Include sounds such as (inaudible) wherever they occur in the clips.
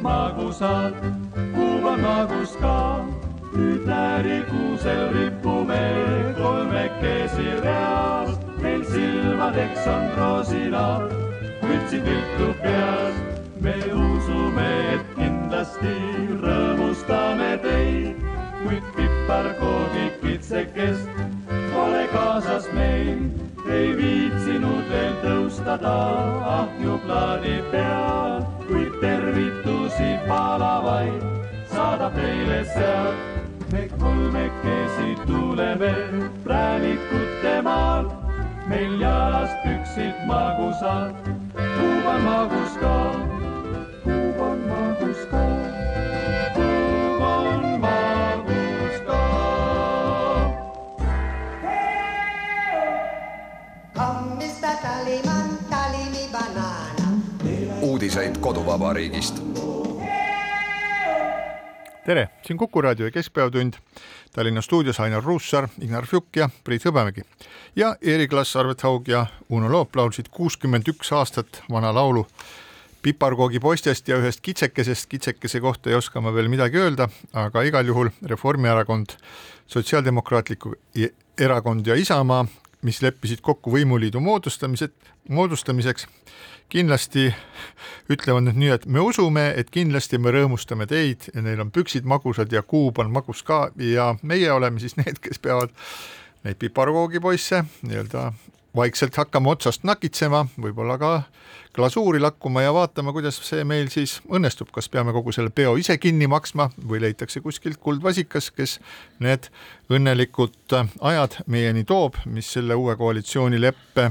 magusad, kuum on magus ka. nüüd läärikuusel ripume kolmekesi reas, meil silmadeks on roosinad, mütsid viltu peas. me usume, et kindlasti rõõmustame teid, kuid piparkoogid kitsekest pole kaasas meil, ei viitsinud veel tõustada ahjuplaadi peal, kuid tervitusi palavaid saadab teile sealt. me kolmekesi tuleme präänikute maal, meil jalas püksid magusad, kuub on magus ka, kuub on magus ka, kuub on tere, siin Kuku raadio Keskpäevatund. Tallinna stuudios Ainar Ruussaar, Ignar Fjuk ja Priit Hõbemägi. ja Eerik-Lass Arvet-Haug ja Uno Loop laulsid kuuskümmend üks aastat vana laulu piparkoogi poistest ja ühest kitsekesest. kitsekese kohta ei oska ma veel midagi öelda, aga igal juhul Reformierakond, Sotsiaaldemokraatliku Erakond ja Isamaa, mis leppisid kokku võimuliidu moodustamised, moodustamiseks kindlasti ütlevad nüüd nii, et me usume, et kindlasti me rõõmustame teid ja neil on püksid magusad ja kuub on magus ka ja meie oleme siis need, kes peavad neid piparkoogipoisse nii-öelda vaikselt hakkama otsast nakitsema, võib-olla ka glasuuri lakkuma ja vaatama, kuidas see meil siis õnnestub, kas peame kogu selle peo ise kinni maksma või leitakse kuskilt kuldvasikas, kes need õnnelikud ajad meieni toob, mis selle uue koalitsioonileppe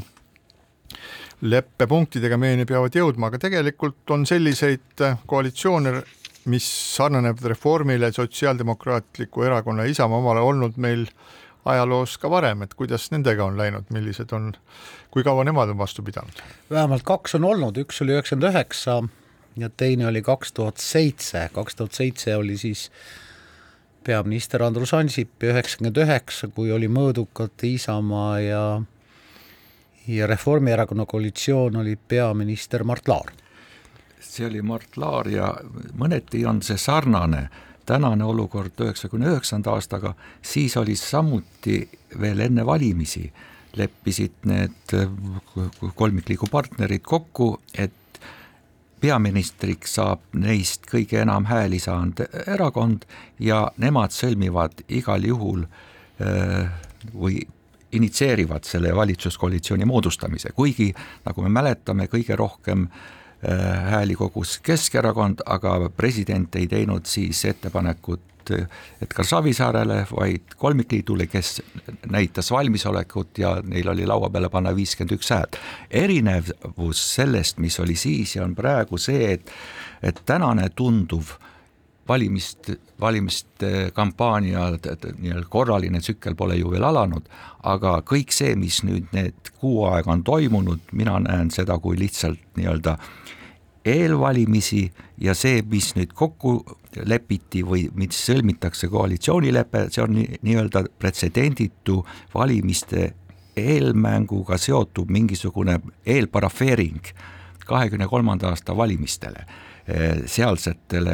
leppepunktidega meieni peavad jõudma, aga tegelikult on selliseid koalitsioone, mis sarnaneb Reformile, Sotsiaaldemokraatliku Erakonna ja Isamaa omale olnud meil ajaloos ka varem, et kuidas nendega on läinud, millised on, kui kaua nemad on vastu pidanud? vähemalt kaks on olnud, üks oli üheksakümmend üheksa ja teine oli kaks tuhat seitse, kaks tuhat seitse oli siis peaminister Andrus Ansip ja üheksakümmend üheksa, kui oli mõõdukate Isamaa ja ja Reformierakonna koalitsioon oli peaminister Mart Laar. see oli Mart Laar ja mõneti on see sarnane tänane olukord üheksakümne üheksanda aastaga, siis oli samuti veel enne valimisi, leppisid need kolmikliigu partnerid kokku, et peaministriks saab neist kõige enam hääli saanud erakond ja nemad sõlmivad igal juhul äh, või initsieerivad selle valitsuskoalitsiooni moodustamise, kuigi nagu me mäletame, kõige rohkem äh, hääli kogus Keskerakond, aga president ei teinud siis ettepanekut Edgar Savisaarele, vaid kolmikliidule, kes näitas valmisolekut ja neil oli laua peale panna viiskümmend üks häält. erinevus sellest, mis oli siis ja on praegu see, et, et tänane tunduv valimist, valimiste kampaania nii-öelda korraline tsükkel pole ju veel alanud, aga kõik see, mis nüüd need kuu aega on toimunud, mina näen seda kui lihtsalt nii-öelda eelvalimisi ja see, mis nüüd kokku lepiti või mis sõlmitakse koalitsioonilepe, see on nii-öelda nii pretsedenditu valimiste eelmänguga seotud mingisugune eelparafeering kahekümne kolmanda aasta valimistele sealsetele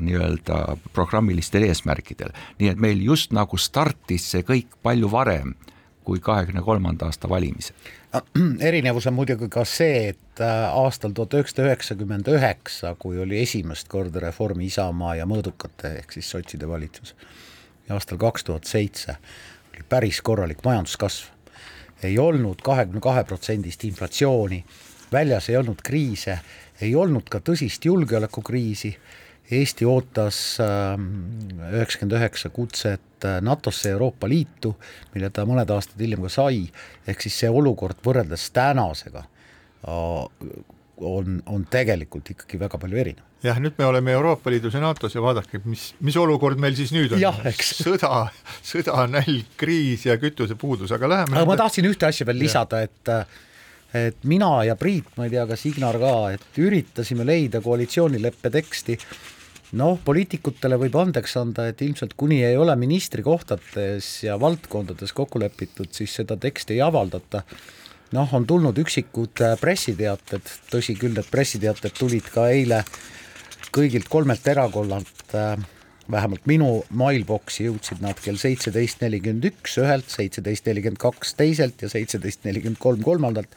nii-öelda programmilistel eesmärkidel. nii et meil just nagu startis see kõik palju varem kui kahekümne kolmanda aasta valimised. (clears throat) erinevus on muidugi ka see, et äh, aastal tuhat üheksasada üheksakümmend üheksa, kui oli esimest korda Reformi, Isamaa ja Mõõdukate ehk siis sotside valitsus ja aastal kaks tuhat seitse oli päris korralik majanduskasv. ei olnud kahekümne kahe protsendist inflatsiooni, väljas ei olnud kriise, ei olnud ka tõsist julgeolekukriisi Eesti ootas üheksakümmend üheksa kutset NATO-sse ja Euroopa Liitu, mille ta mõned aastad hiljem ka sai, ehk siis see olukord võrreldes tänasega on, on tegelikult ikkagi väga palju erinev. jah, nüüd me oleme Euroopa Liidus ja NATO-s ja vaadake, mis, mis olukord meil siis nüüd on. sõda, sõda, nälg, kriis ja kütusepuudus, aga läheme. aga ma tahtsin ühte asja veel lisada, et et mina ja Priit, ma ei tea, kas Ignar ka, et üritasime leida koalitsioonileppe teksti noh, poliitikutele võib andeks anda, et ilmselt kuni ei ole ministrikohtades ja valdkondades kokku lepitud, siis seda teksti ei avaldata. noh, on tulnud üksikud äh, pressiteated, tõsi küll, need pressiteated tulid ka eile kõigilt kolmelt erakonnalt, äh, vähemalt minu mailbox'i jõudsid nad kell seitseteist nelikümmend üks ühelt, seitseteist nelikümmend kaks teiselt ja seitseteist nelikümmend kolm kolmandalt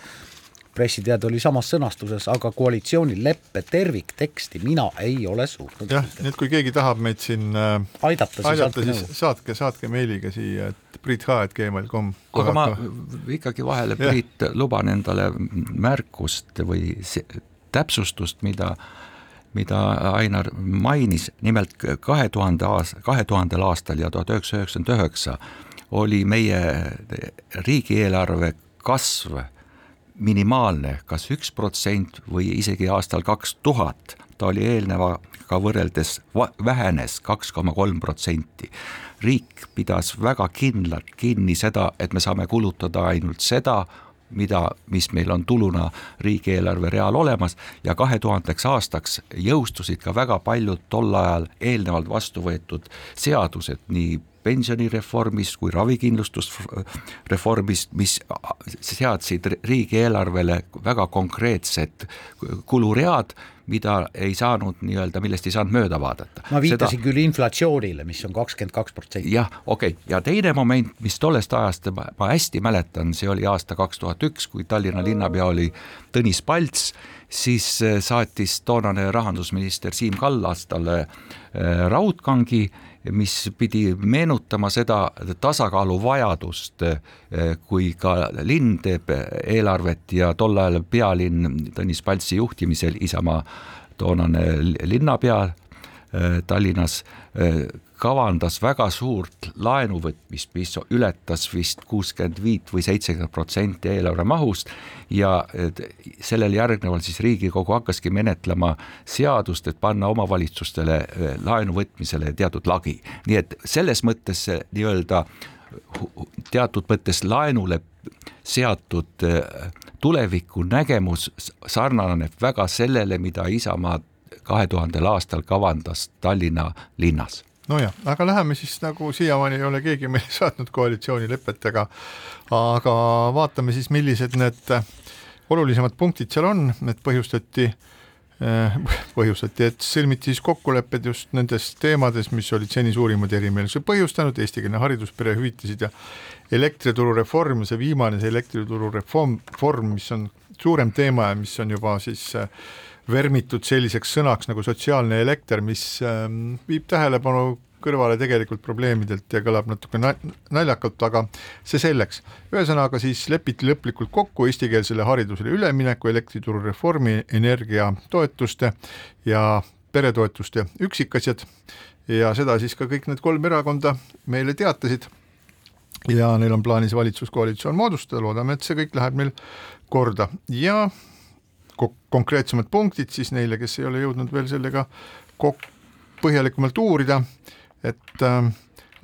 pressiteade oli samas sõnastuses, aga koalitsioonileppe tervikteksti mina ei ole suutnud. jah, nii et kui keegi tahab meid siin äh, aidata, siis, aidata, siis saatke, saatke meiliga siia, et priit.h.gmail.com. aga ma ikkagi vahele, Priit, luban endale märkust või täpsustust, mida mida Ainar mainis, nimelt kahe tuhande aast-, kahe tuhandel aastal ja tuhat üheksasada üheksakümmend üheksa oli meie riigieelarve kasv minimaalne kas üks protsent või isegi aastal kaks tuhat, ta oli eelnevaga võrreldes vähenes kaks koma kolm protsenti. riik pidas väga kindlalt kinni seda, et me saame kulutada ainult seda, mida, mis meil on tuluna riigieelarve real olemas ja kahe tuhandeks aastaks jõustusid ka väga paljud tol ajal eelnevalt vastu võetud seadused, nii pensionireformist kui ravikindlustusreformist, mis seadsid riigieelarvele väga konkreetsed kuluread, mida ei saanud nii-öelda, millest ei saanud mööda vaadata. ma viitasin Seda... küll inflatsioonile, mis on kakskümmend kaks protsenti. jah, okei okay., ja teine moment, mis tollest ajast ma, ma hästi mäletan, see oli aasta kaks tuhat üks, kui Tallinna linnapea oli Tõnis Palts, siis äh, saatis toonane rahandusminister Siim Kallas talle äh, raudkangi mis pidi meenutama seda tasakaalu vajadust, kui ka linn teeb eelarvet ja tol ajal pealinn Tõnis Paltsi juhtimisel Isamaa toonane linnapea Tallinnas kavandas väga suurt laenuvõtmist, mis ületas vist kuuskümmend viit või seitsekümmend protsenti eelarve mahust ja sellele järgnevalt siis Riigikogu hakkaski menetlema seadust, et panna omavalitsustele eh, laenu võtmisele teatud lagi. nii et selles mõttes see nii-öelda teatud mõttes laenule seatud eh, tulevikunägemus sarnaneb väga sellele, mida Isamaa kahe tuhandel aastal kavandas Tallinna linnas nojah, aga läheme siis nagu siiamaani ei ole keegi meile (laughs) saatnud koalitsioonilepet, aga aga vaatame siis, millised need olulisemad punktid seal on, et põhjustati eh, (laughs) põhjustati, et sõlmiti siis kokkulepped just nendes teemades, mis olid seni suurimad erimeelsused põhjustanud, eestikeelne haridus, perehüvitised ja elektrituru reform see viimane, see elektrituru reform, reform, mis on suurem teema ja mis on juba siis äh, vermitud selliseks sõnaks nagu sotsiaalne elekter, mis ähm, viib tähelepanu kõrvale tegelikult probleemidelt ja kõlab natuke naljakalt, aga see selleks. ühesõnaga siis lepiti lõplikult kokku eestikeelsele haridusele ülemineku, elektrituru reformi, energiatoetuste ja peretoetuste üksikasjad ja seda siis ka kõik need kolm erakonda meile teatasid. ja neil on plaanis valitsuskoalitsioon moodustada, loodame, et see kõik läheb meil korda ja konkreetsemad punktid siis neile, kes ei ole jõudnud veel sellega kok-, põhjalikumalt uurida, et äh,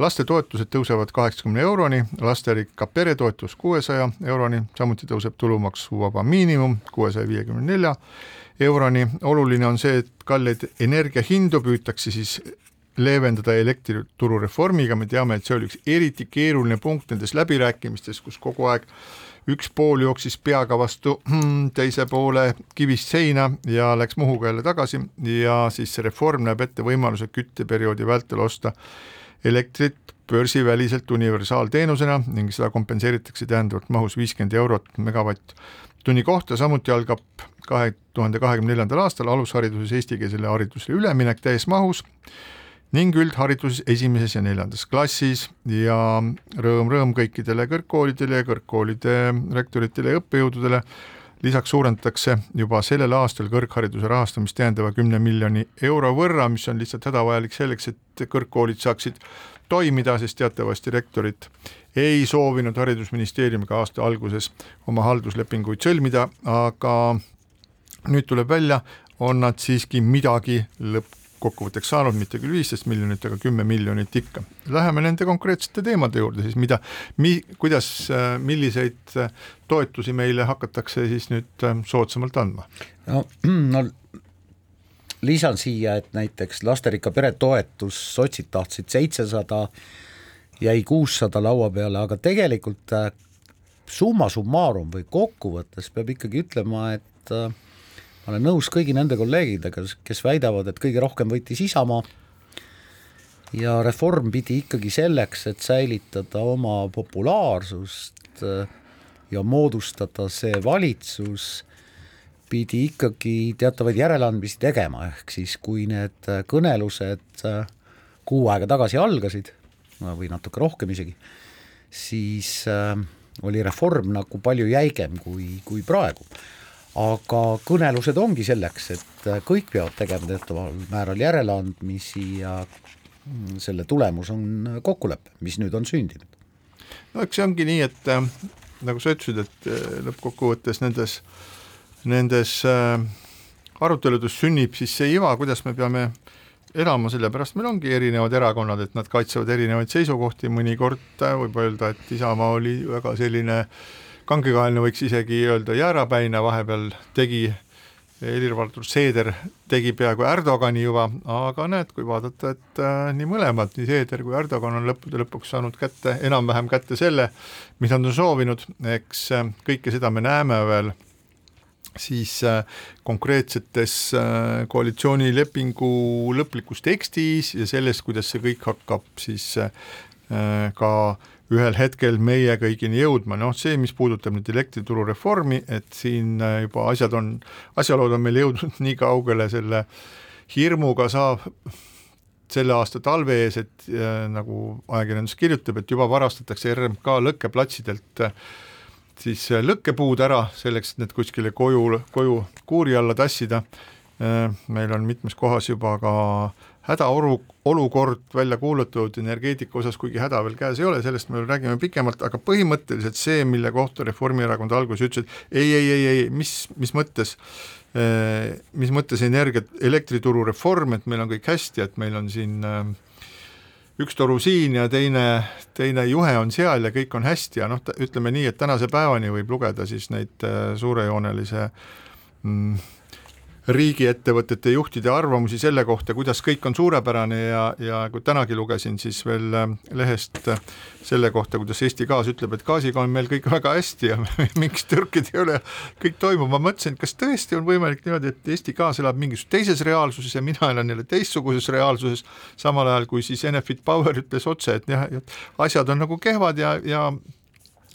lastetoetused tõusevad kaheksakümne euroni, lasterikka pere toetus kuuesaja euroni, samuti tõuseb tulumaksuvaba miinimum kuuesaja viiekümne nelja euroni, oluline on see, et kalleid energiahindu püütakse siis leevendada elektrituru reformiga, me teame, et see oli üks eriti keeruline punkt nendes läbirääkimistes, kus kogu aeg üks pool jooksis peaga vastu (clears throat) teise poole kivist seina ja läks Muhuga jälle tagasi ja siis reform näeb ette võimaluse kütteperioodi vältel osta elektrit börsiväliselt universaalteenusena ning seda kompenseeritakse täiendavalt mahus viiskümmend eurot megavatt-tunni kohta, samuti algab kahe tuhande kahekümne neljandal aastal alushariduses eestikeelsele haridusele üleminek täies mahus ning üldhariduses esimeses ja neljandas klassis ja rõõm-rõõm kõikidele kõrgkoolidele ja kõrgkoolide rektoritele ja õppejõududele. lisaks suurendatakse juba sellel aastal kõrghariduse rahastamist täiendava kümne miljoni euro võrra, mis on lihtsalt hädavajalik selleks, et kõrgkoolid saaksid toimida, sest teatavasti rektorid ei soovinud Haridusministeeriumiga aasta alguses oma halduslepinguid sõlmida, aga nüüd tuleb välja, on nad siiski midagi lõppkokkuvõtteks saanud, mitte küll viisteist miljonit, aga kümme miljonit ikka. Läheme nende konkreetsete teemade juurde siis, mida, mi-, kuidas, milliseid toetusi meile hakatakse siis nüüd soodsamalt andma? no, no lisan siia, et näiteks lasterikka pere toetus, sotsid tahtsid seitsesada, jäi kuussada laua peale, aga tegelikult äh, summa summarum või kokkuvõttes peab ikkagi ütlema, et äh, ma olen nõus kõigi nende kolleegidega, kes väidavad, et kõige rohkem võitis Isamaa ja reform pidi ikkagi selleks, et säilitada oma populaarsust äh, ja moodustada see valitsus pidi ikkagi teatavaid järeleandmisi tegema, ehk siis kui need kõnelused äh, kuu aega tagasi algasid, või natuke rohkem isegi, siis äh, oli reform nagu palju jäigem kui, kui praegu. Aga kõnelused ongi selleks, et äh, kõik peavad tegema teataval määral järeleandmisi ja mm, selle tulemus on kokkulepe, mis nüüd on sündinud. no eks see ongi nii, et äh, nagu sa ütlesid, et lõppkokkuvõttes nendes äh, nendes äh, aruteludes sünnib siis see iva, kuidas me peame elama, sellepärast meil ongi erinevad erakonnad, et nad kaitsevad erinevaid seisukohti, mõnikord äh, võib öelda, et Isamaa oli väga selline kangekaelne, võiks isegi öelda jäärapäine, vahepeal tegi Helir-Valdor Seeder tegi peaaegu Erdogani juba, aga näed, kui vaadata, et äh, nii mõlemad, nii Seeder kui Erdogan on lõppude lõpuks saanud kätte, enam-vähem kätte selle, mida nad on soovinud, eks äh, kõike seda me näeme veel siis äh, konkreetsetes koalitsioonilepingu lõplikus tekstis ja selles, kuidas see kõik hakkab siis ka ühel hetkel meie kõigini jõudma, noh see, mis puudutab nüüd elektrituru reformi, et siin juba asjad on, asjalood on meil jõudnud (laughs) nii kaugele selle hirmuga saab selle aasta talve ees, et äh, nagu ajakirjandus kirjutab, et juba varastatakse RMK lõkkeplatsidelt äh, siis äh, lõkkepuud ära, selleks et need kuskile koju, koju kuuri alla tassida. Äh, meil on mitmes kohas juba ka hädaoru, olukord välja kuulutatud energeetika osas, kuigi häda veel käes ei ole, sellest me räägime pikemalt, aga põhimõtteliselt see, mille kohta Reformierakond alguses ütles, et ei, ei, ei, ei, mis, mis mõttes, äh, mis mõttes energia, elektrituru reform, et meil on kõik hästi, et meil on siin äh, üks toru siin ja teine, teine juhe on seal ja kõik on hästi ja noh, ütleme nii, et tänase päevani võib lugeda siis neid äh, suurejoonelise mm, riigiettevõtete juhtide arvamusi selle kohta, kuidas kõik on suurepärane ja, ja kui tänagi lugesin siis veel äh, lehest äh, selle kohta, kuidas Eesti Gaas ütleb, et gaasiga on meil kõik väga hästi ja (laughs) mingit tõrkeid ei ole, kõik toimub, ma mõtlesin, kas tõesti on võimalik niimoodi, et Eesti Gaas elab mingis teises reaalsuses ja mina elan jälle teistsuguses reaalsuses, samal ajal kui siis Enefit Power ütles otse, et jah, asjad on nagu kehvad ja, ja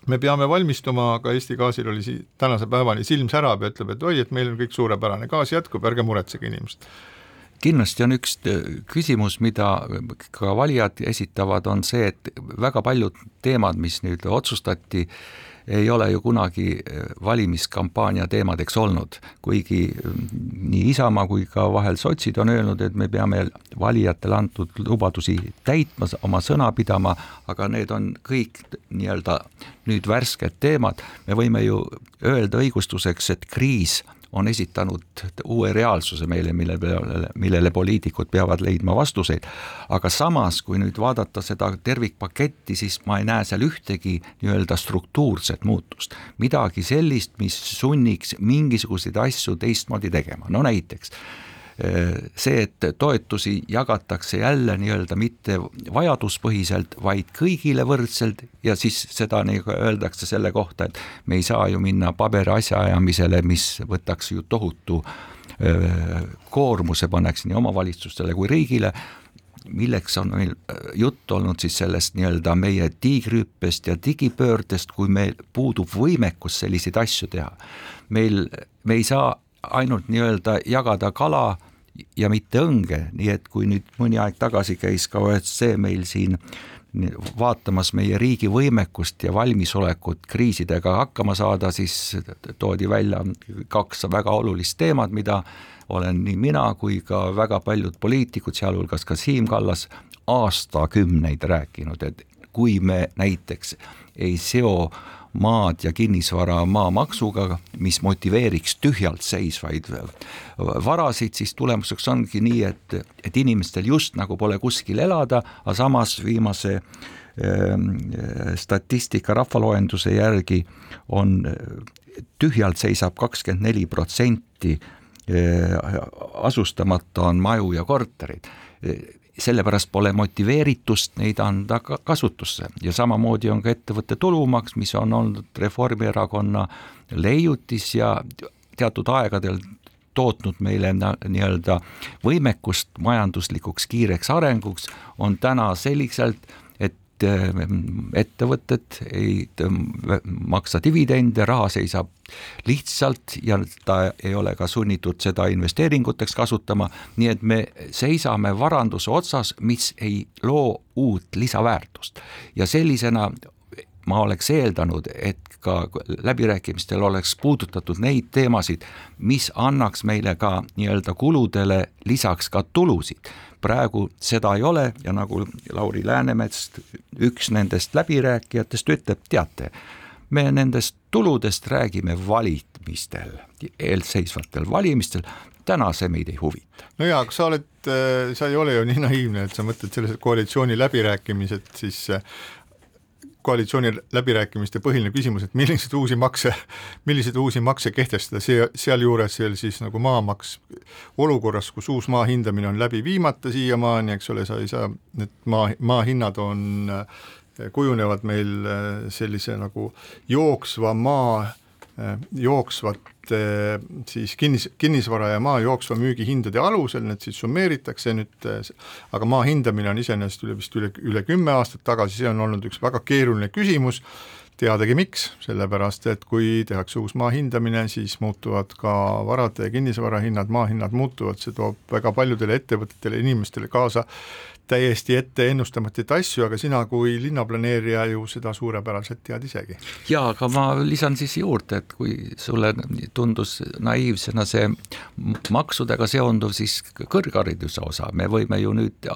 me peame valmistuma, aga Eesti Gaasil oli si-, tänase päevani silm särab ja ütleb, et oi, et meil on kõik suurepärane, gaas jätkub, ärge muretsege, inimesed kindlasti on üks küsimus, mida ka valijad esitavad, on see, et väga paljud teemad, mis nüüd otsustati, ei ole ju kunagi eh, valimiskampaania teemadeks olnud, kuigi mm, nii Isamaa kui ka vahel sotsid on öelnud, et me peame valijatele antud lubadusi täitma, oma sõna pidama, aga need on kõik nii-öelda nüüd värsked teemad, me võime ju öelda õigustuseks, et kriis on esitanud uue reaalsuse meile, mille peale, millele poliitikud peavad leidma vastuseid. aga samas, kui nüüd vaadata seda tervikpaketti, siis ma ei näe seal ühtegi nii-öelda struktuurset muutust. midagi sellist, mis sunniks mingisuguseid asju teistmoodi tegema, no näiteks see, et toetusi jagatakse jälle nii-öelda mitte vajaduspõhiselt, vaid kõigile võrdselt ja siis seda nagu öeldakse selle kohta, et me ei saa ju minna paberi asjaajamisele, mis võtaks ju tohutu koormuse, paneks nii omavalitsustele kui riigile milleks on meil jutt olnud siis sellest nii-öelda meie tiigrihüppest ja digipöördest, kui meil puudub võimekus selliseid asju teha. meil, me ei saa ainult nii-öelda jagada kala ja mitte õnge, nii et kui nüüd mõni aeg tagasi käis ka OSCE meil siin vaatamas meie riigi võimekust ja valmisolekut kriisidega hakkama saada, siis toodi välja kaks väga olulist teemat, mida olen nii mina kui ka väga paljud poliitikud, sealhulgas ka Siim Kallas, aastakümneid rääkinud, et kui me näiteks ei seo maad ja kinnisvara maamaksuga, mis motiveeriks tühjalt seisvaid varasid, siis tulemuseks ongi nii, et, et inimestel just nagu pole kuskil elada, aga samas viimase ehm, statistika rahvaloenduse järgi on tühjalt seisab kakskümmend neli protsenti eh, asustamata on maju ja korterid sellepärast pole motiveeritust neid anda ka kasutusse. Ja samamoodi on ka ettevõtte tulumaks, mis on olnud Reformierakonna leiutis ja teatud aegadel tootnud meile nii-öelda võimekust majanduslikuks kiireks arenguks, on täna selliselt, et ettevõtted ei maksa dividende, raha seisab lihtsalt ja ta ei ole ka sunnitud seda investeeringuteks kasutama, nii et me seisame varanduse otsas, mis ei loo uut lisaväärtust. Ja sellisena ma oleks eeldanud, et ka läbirääkimistel oleks puudutatud neid teemasid, mis annaks meile ka nii-öelda kuludele lisaks ka tulusid praegu seda ei ole ja nagu Lauri Läänemets, üks nendest läbirääkijatest ütleb, teate, me nendest tuludest räägime valimistel, eelseisvatel valimistel, täna see meid ei huvita. no jaa, aga sa oled, sa ei ole ju nii naiivne, et sa mõtled sellised koalitsiooni läbirääkimised siis koalitsiooni läbirääkimiste põhiline küsimus, et milliseid uusi makse, milliseid uusi makse kehtestada, see, sealjuures veel siis nagu maamaks olukorras, kus uus maa hindamine on läbi viimata siiamaani, eks ole, sa ei saa, need maa, maa hinnad on, kujunevad meil sellise nagu jooksva maa, jooksvat Eh, siis kinnis, kinnisvara ja maa jooksva müügihindade alusel, need siis summeeritakse nüüd, eh, aga maa hindamine on iseenesest üle vist üle, üle kümme aastat tagasi, see on olnud üks väga keeruline küsimus, teadagi miks, sellepärast et kui tehakse uus maa hindamine, siis muutuvad ka varade ja kinnisvara hinnad, maa hinnad muutuvad, see toob väga paljudele ettevõtetele, inimestele kaasa täiesti ette ennustamatuid asju, aga sina kui linnaplaneerija ju seda suurepäraselt tead isegi. jaa, aga ma lisan siis juurde, et kui sulle tundus naiivsena see maksudega seonduv, siis kõrghariduse osa, me võime ju nüüd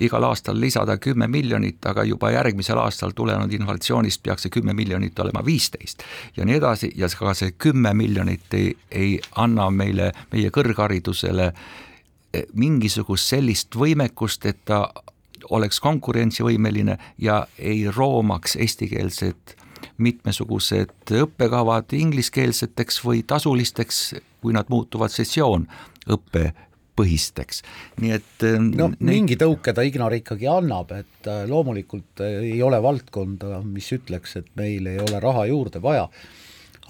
igal aastal lisada kümme miljonit, aga juba järgmisel aastal tulenenud inflatsioonist peaks see kümme miljonit olema viisteist. Ja nii edasi ja ka see kümme miljonit ei, ei anna meile, meie kõrgharidusele mingisugust sellist võimekust, et ta oleks konkurentsivõimeline ja ei roomaks eestikeelsed mitmesugused õppekavad ingliskeelseteks või tasulisteks, kui nad muutuvad sessioonõppe põhisteks, nii et no neid... mingi tõuke ta Ignar ikkagi annab, et äh, loomulikult äh, ei ole valdkonda, mis ütleks, et meil ei ole raha juurde vaja.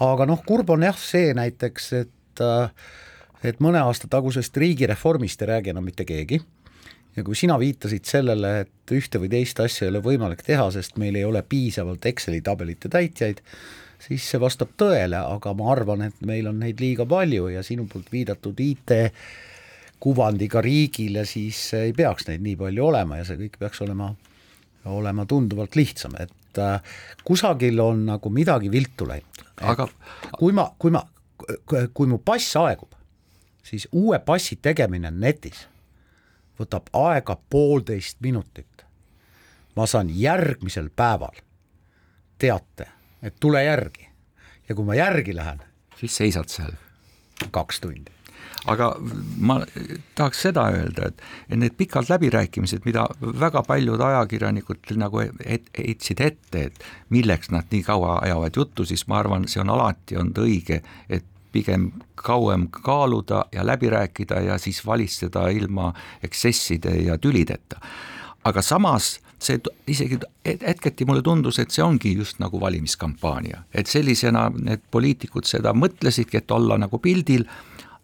aga noh, kurb on jah see näiteks, et äh, et mõne aasta tagusest riigireformist ei räägi enam mitte keegi ja kui sina viitasid sellele, et ühte või teist asja ei ole võimalik teha, sest meil ei ole piisavalt Exceli tabelite täitjaid, siis see vastab tõele, aga ma arvan, et meil on neid liiga palju ja sinu poolt viidatud IT kuvandiga riigile, siis ei peaks neid nii palju olema ja see kõik peaks olema, olema tunduvalt lihtsam, et äh, kusagil on nagu midagi viltu läinud. aga kui ma, kui ma, kui mu pass aegub, siis uue passi tegemine netis võtab aega poolteist minutit. ma saan järgmisel päeval teate, et tule järgi ja kui ma järgi lähen, siis seisad seal kaks tundi aga ma tahaks seda öelda, et, need pikad läbirääkimised, mida väga paljud ajakirjanikud nagu heitsid ette, et milleks nad nii kaua ajavad juttu, siis ma arvan, see on alati olnud õige, et pigem kauem kaaluda ja läbi rääkida ja siis valitseda ilma eksesside ja tülideta. aga samas see isegi hetketi mulle tundus, et see ongi just nagu valimiskampaania, et sellisena need poliitikud seda mõtlesidki, et olla nagu pildil,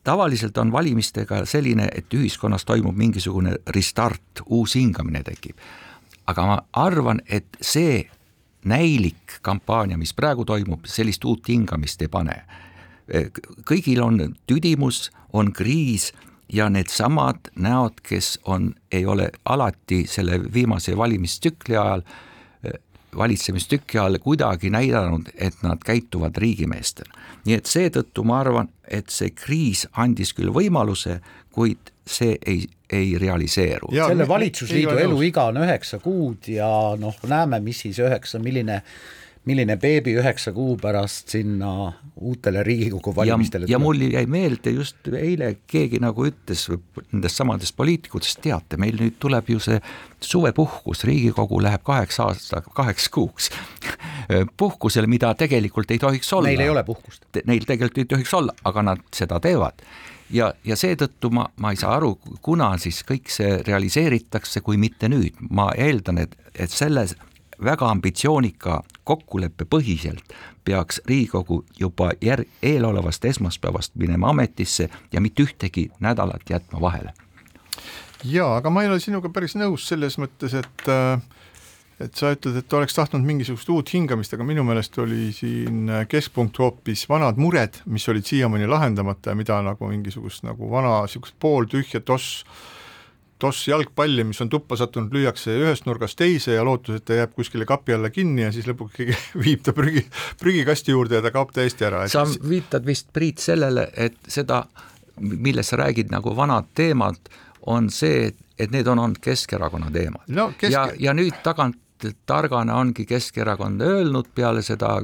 tavaliselt on valimistega selline, et ühiskonnas toimub mingisugune restart, uus hingamine tekib. aga ma arvan, et see näilik kampaania, mis praegu toimub, sellist uut hingamist ei pane kõigil on tüdimus, on kriis ja needsamad näod, kes on, ei ole alati selle viimase valimistsükli ajal valitsemistüki all kuidagi näidanud, et nad käituvad riigimeestena. nii et seetõttu ma arvan, et see kriis andis küll võimaluse, kuid see ei, ei realiseeru. selle valitsusliidu eluiga on üheksa kuud ja noh, näeme, mis siis üheksa, milline milline beebi üheksa kuu pärast sinna uutele Riigikogu valimistele tuleb. ja mul jäi meelde just eile keegi nagu ütles nendest samadest poliitikutest, teate, meil nüüd tuleb ju see suvepuhkus, Riigikogu läheb kaheks aasta, kaheks kuuks (laughs) puhkusele, mida tegelikult ei tohiks olla. Neil ei ole puhkust. Neil tegelikult ei tohiks olla, aga nad seda teevad ja, ja seetõttu ma, ma ei saa aru, kuna siis kõik see realiseeritakse, kui mitte nüüd, ma eeldan, et, et selles väga ambitsioonika kokkuleppe põhiselt peaks Riigikogu juba järg, eelolevast esmaspäevast minema ametisse ja mitte ühtegi nädalat jätma vahele. jaa, aga ma ei ole sinuga päris nõus selles mõttes, et äh, et sa ütled, et oleks tahtnud mingisugust uut hingamist, aga minu meelest oli siin keskpunkt hoopis vanad mured, mis olid siiamaani lahendamata ja mida nagu mingisugust nagu vana niisugust pooltühja toss toss jalgpalli, mis on tuppa sattunud, lüüakse ühest nurgast teise ja lootus, et ta jääb kuskile kapi alla kinni ja siis lõpuks keegi (laughs) viib ta prügi, prügikasti juurde ja ta kaob täiesti ära. sa viitad vist, Priit, sellele, et seda, millest sa räägid nagu vanad teemad, on see, et need on olnud Keskerakonna teemad no, kesk... ja, ja nüüd tagant targana ongi Keskerakond öelnud peale seda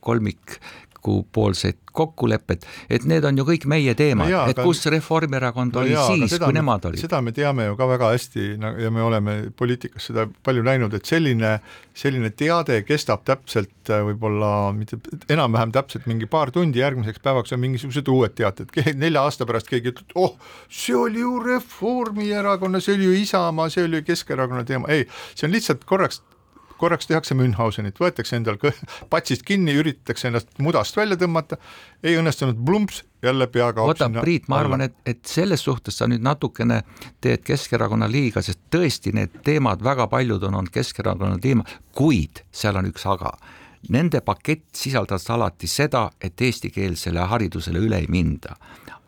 kolmik vastaspoolset kokkulepet, et need on ju kõik meie teemad no, et kus Reformierakond no oli jaa, siis, kui me, nemad olid. seda me teame ju ka väga hästi ja me oleme poliitikas seda palju näinud, et selline, selline teade kestab täpselt äh, võib-olla mitte enam-vähem täpselt mingi paar tundi, järgmiseks päevaks on mingisugused uued teated, nelja aasta pärast keegi ütleb, oh, see oli ju Reformierakonna, see oli ju Isamaa, see oli ju Keskerakonna teema, ei, see on lihtsalt korraks korraks tehakse Münchhausenit, võetakse endal (laughs) patsist kinni, üritatakse ennast mudast välja tõmmata, ei õnnestunud, plumps, jälle pea kaob oota, Priit, ma arvan, et, et selles suhtes sa nüüd natukene teed Keskerakonna liiga, sest tõesti need teemad, väga paljud on olnud Keskerakonna teema, kuid seal on üks aga. Nende pakett sisaldas alati seda, et eestikeelsele haridusele üle ei minda.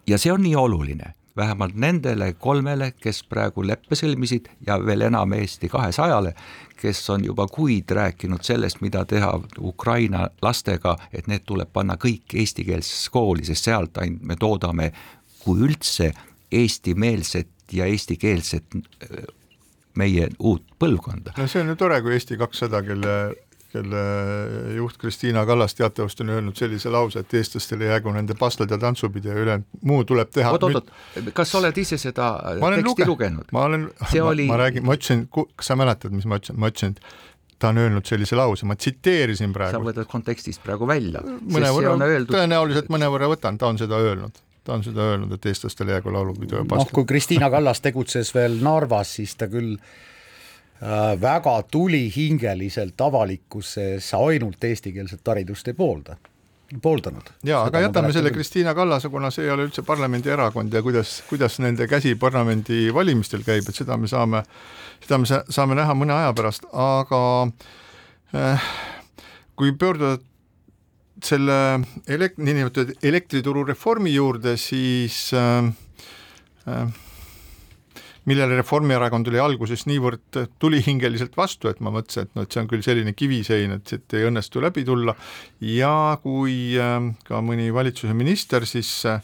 ja see on nii oluline vähemalt nendele kolmele, kes praegu leppe sõlmisid ja veel enam Eesti kahesajale, kes on juba kuid rääkinud sellest, mida teha Ukraina lastega, et need tuleb panna kõik eestikeelsesse kooli, sest sealt ainult me toodame, kui üldse, eestimeelset ja eestikeelset äh, meie uut põlvkonda. no see on ju tore, kui Eesti kakssada, kelle kelle juht Kristiina Kallas teatavasti on öelnud sellise lause, et eestlastele jäägu nende pastlad ja tantsupidu ja ülejäänud muu tuleb teha. oot-oot-oot, kas sa oled ise seda teksti luge... lugenud? ma olen, ma, oli... ma räägin, ma ütlesin, kas sa mäletad, mis ma ütlesin, ma ütlesin, et ta on öelnud sellise lause, ma tsiteerisin praegu. sa võtad kontekstist praegu välja. mõnevõrra, öeldud... tõenäoliselt mõnevõrra võtan, ta on seda öelnud ta on seda öelnud, et eestlastele jäägu laulupidu ja pastlad. noh, kui Kristiina Kallas tegutses veel Narvas, siis ta küll Äh, väga tulihingeliselt avalikkuses ainult eestikeelset haridust ei poolda pooldanud. jaa, aga jätame selle Kristiina Kallase, kuna see ei ole üldse parlamendierakond ja kuidas, kuidas nende käsi parlamendivalimistel käib, et seda me saame, seda me saame näha mõne aja pärast, aga äh, kui pöörduda selle elek-, niinimetatud elektrituru reformi juurde, siis äh, äh, millele Reformierakond oli alguses niivõrd tulihingeliselt vastu, et ma mõtlesin, et noh, et see on küll selline kivisein, et siit ei õnnestu läbi tulla. Ja kui ähm, ka mõni valitsuse minister siis äh,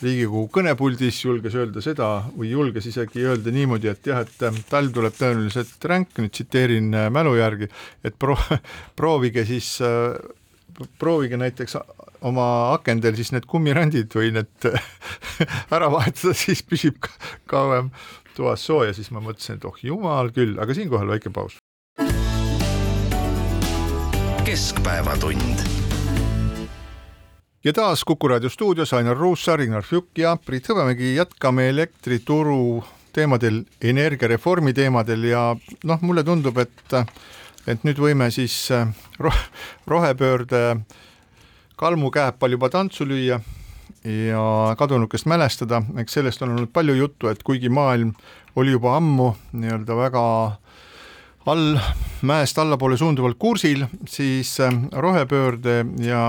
Riigikogu kõnepuldis julges öelda seda või julges isegi öelda niimoodi, et jah, et äh, talv tuleb tõenäoliselt ränk, nüüd tsiteerin äh, mälu järgi, et pro-, (laughs) proovige siis proovige näiteks oma akendel siis need kummirandid või need (laughs) ära vahetada, siis püsib kauem toas sooja, siis ma mõtlesin, et oh jumal küll, aga siinkohal väike paus. keskpäevatund. ja taas Kuku raadio stuudios Ainar Ruussaar, Ignar Fjuk ja Priit Hõbemägi, jätkame elektrituru teemadel, energiareformi teemadel ja noh, mulle tundub, et et nüüd võime siis roh-, rohepöörde kalmukäepal juba tantsu lüüa ja kadunukest mälestada, eks sellest on olnud palju juttu, et kuigi maailm oli juba ammu nii-öelda väga all, mäest allapoole suunduvalt kursil, siis äh, rohepöörde ja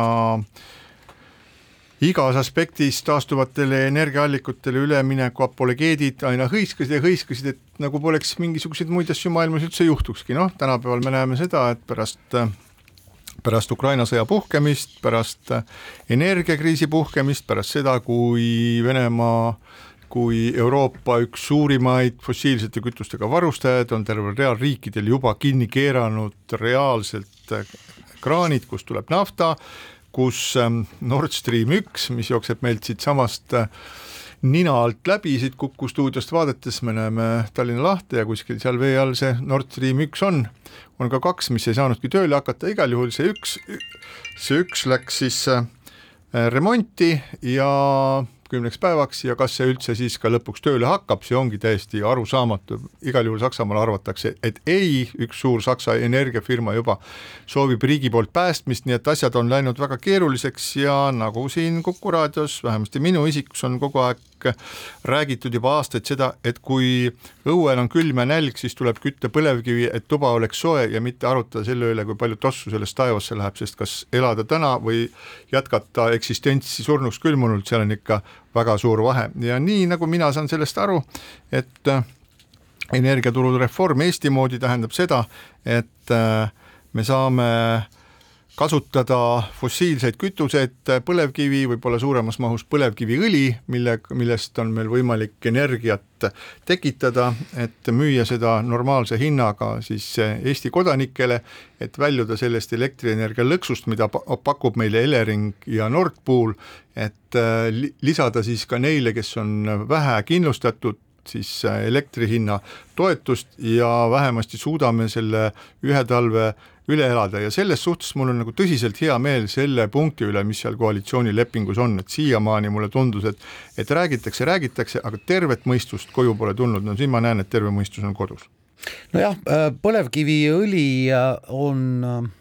igas aspektis taastuvatele energiaallikutele ülemineku apologeedid aina hõiskasid ja hõiskasid, et nagu poleks mingisuguseid muid asju maailmas üldse juhtukski, noh, tänapäeval me näeme seda, et pärast pärast Ukraina sõja puhkemist, pärast energiakriisi puhkemist, pärast seda, kui Venemaa kui Euroopa üks suurimaid fossiilsete kütustega varustajaid on tervel real riikidel juba kinni keeranud reaalselt kraanid, kust tuleb nafta, kus ähm, Nord Stream üks, mis jookseb meilt siitsamast äh, nina alt läbi, siit Kuku stuudiost vaadates me näeme Tallinna lahte ja kuskil seal vee all see Nord Stream üks on, on ka kaks, mis ei saanudki tööle hakata, igal juhul see üks, see üks läks siis äh, remonti ja kümneks päevaks ja kas see üldse siis ka lõpuks tööle hakkab, see ongi täiesti arusaamatu, igal juhul Saksamaal arvatakse, et ei, üks suur Saksa energiafirma juba soovib riigi poolt päästmist, nii et asjad on läinud väga keeruliseks ja nagu siin Kuku raadios, vähemasti minu isikus on kogu aeg räägitud juba aastaid seda, et kui õuel on külm ja nälg, siis tuleb kütta põlevkivi, et tuba oleks soe ja mitte arutada selle üle, kui palju tossu sellest taevasse läheb, sest kas elada täna või jätkata eksistentsi surnuks külmunult, seal on ikka väga suur vahe. Ja nii nagu mina saan sellest aru, et äh, energiaturu reform Eesti moodi tähendab seda, et äh, me saame kasutada fossiilseid kütuseid, põlevkivi, võib-olla suuremas mahus põlevkiviõli, mille, millest on meil võimalik energiat tekitada, et müüa seda normaalse hinnaga siis Eesti kodanikele, et väljuda sellest elektrienergia lõksust, mida pakub meile Elering ja Nord Pool, et lisada siis ka neile, kes on vähe kindlustatud, siis elektri hinna toetust ja vähemasti suudame selle ühe talve üle elada ja selles suhtes mul on nagu tõsiselt hea meel selle punkti üle, mis seal koalitsioonilepingus on, et siiamaani mulle tundus, et et räägitakse, räägitakse, aga tervet mõistust koju pole tulnud, no siin ma näen, et terve mõistus on kodus. nojah, äh, põlevkiviõli on äh,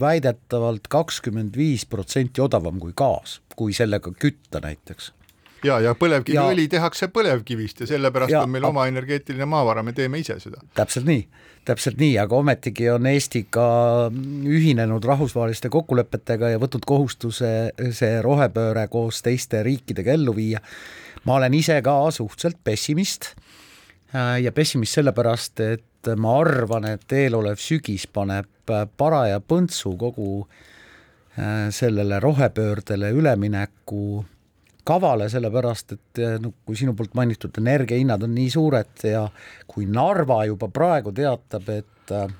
väidetavalt kakskümmend viis protsenti odavam kui gaas, kui sellega kütta näiteks ja, ja põlevkiviõli tehakse põlevkivist ja sellepärast ja, on meil oma energeetiline maavara, me teeme ise seda. täpselt nii, täpselt nii, aga ometigi on Eesti ka ühinenud rahvusvaheliste kokkulepetega ja võtnud kohustuse see rohepööre koos teiste riikidega ellu viia. ma olen ise ka suhteliselt pessimist äh, ja pessimist sellepärast, et ma arvan, et eelolev sügis paneb paraja põntsu kogu äh, sellele rohepöördele ülemineku kavale, sellepärast et eh, no kui sinu poolt mainitud energiahinnad on nii suured ja kui Narva juba praegu teatab, et eh,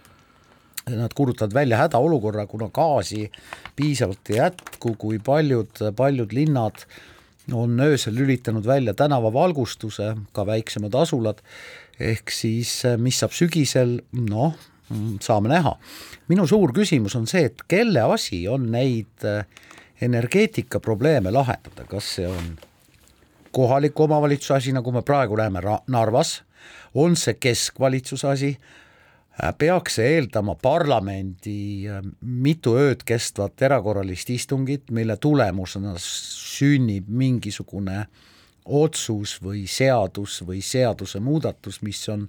nad kuulutavad välja hädaolukorra, kuna gaasi piisavalt ei jätku, kui paljud, paljud linnad on öösel lülitanud välja tänavavalgustuse, ka väiksemad asulad, ehk siis eh, mis saab sügisel, noh, saame näha. minu suur küsimus on see, et kelle asi on neid äh, energeetikaprobleeme lahendada, kas see on kohaliku omavalitsuse asi, nagu me praegu näeme Narvas, on see keskvalitsuse asi, peaks see eeldama parlamendi äh, mitu ööd kestvat erakorralist istungit, mille tulemusena sünnib mingisugune otsus või seadus või seadusemuudatus, mis on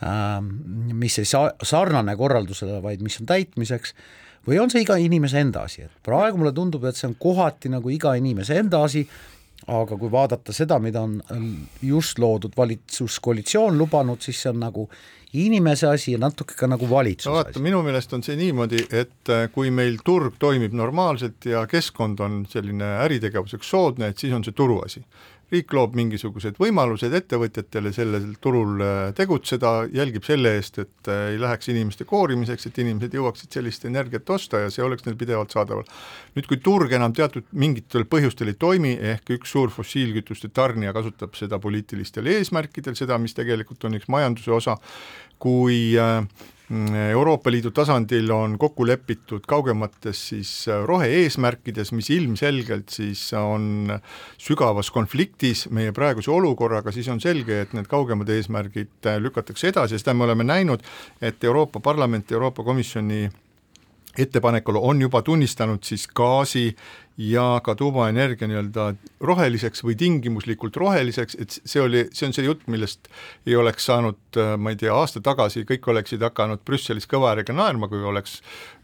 äh, mis ei sa-, sarnane korraldusele, vaid mis on täitmiseks või on see iga inimese enda asi, et praegu mulle tundub, et see on kohati nagu iga inimese enda asi, aga kui vaadata seda, mida on just loodud valitsuskoalitsioon lubanud, siis see on nagu inimese asi ja natuke ka nagu valitsuse no, vaata, asi. minu meelest on see niimoodi, et äh, kui meil turg toimib normaalselt ja keskkond on selline äritegevuseks soodne, et siis on see turu asi riik loob mingisugused võimalused ettevõtjatele sellel turul äh, tegutseda, jälgib selle eest, et äh, ei läheks inimeste koorimiseks, et inimesed jõuaksid sellist energiat osta ja see oleks neil pidevalt saadaval. nüüd, kui turg enam teatud mingitel põhjustel ei toimi, ehk üks suur fossiilkütuste tarnija kasutab seda poliitilistel eesmärkidel, seda, mis tegelikult on üks majanduse osa, kui äh, Euroopa Liidu tasandil on kokku lepitud kaugemates siis rohe-eesmärkides, mis ilmselgelt siis on sügavas konfliktis meie praeguse olukorraga, siis on selge, et need kaugemad eesmärgid lükatakse edasi ja seda me oleme näinud, et Euroopa Parlament, Euroopa Komisjoni ettepanekul on juba tunnistanud siis gaasi ja ka tuumaenergia nii-öelda roheliseks või tingimuslikult roheliseks, et see oli, see on see jutt, millest ei oleks saanud, ma ei tea, aasta tagasi kõik oleksid hakanud Brüsselis kõva häälega naerma, kui oleks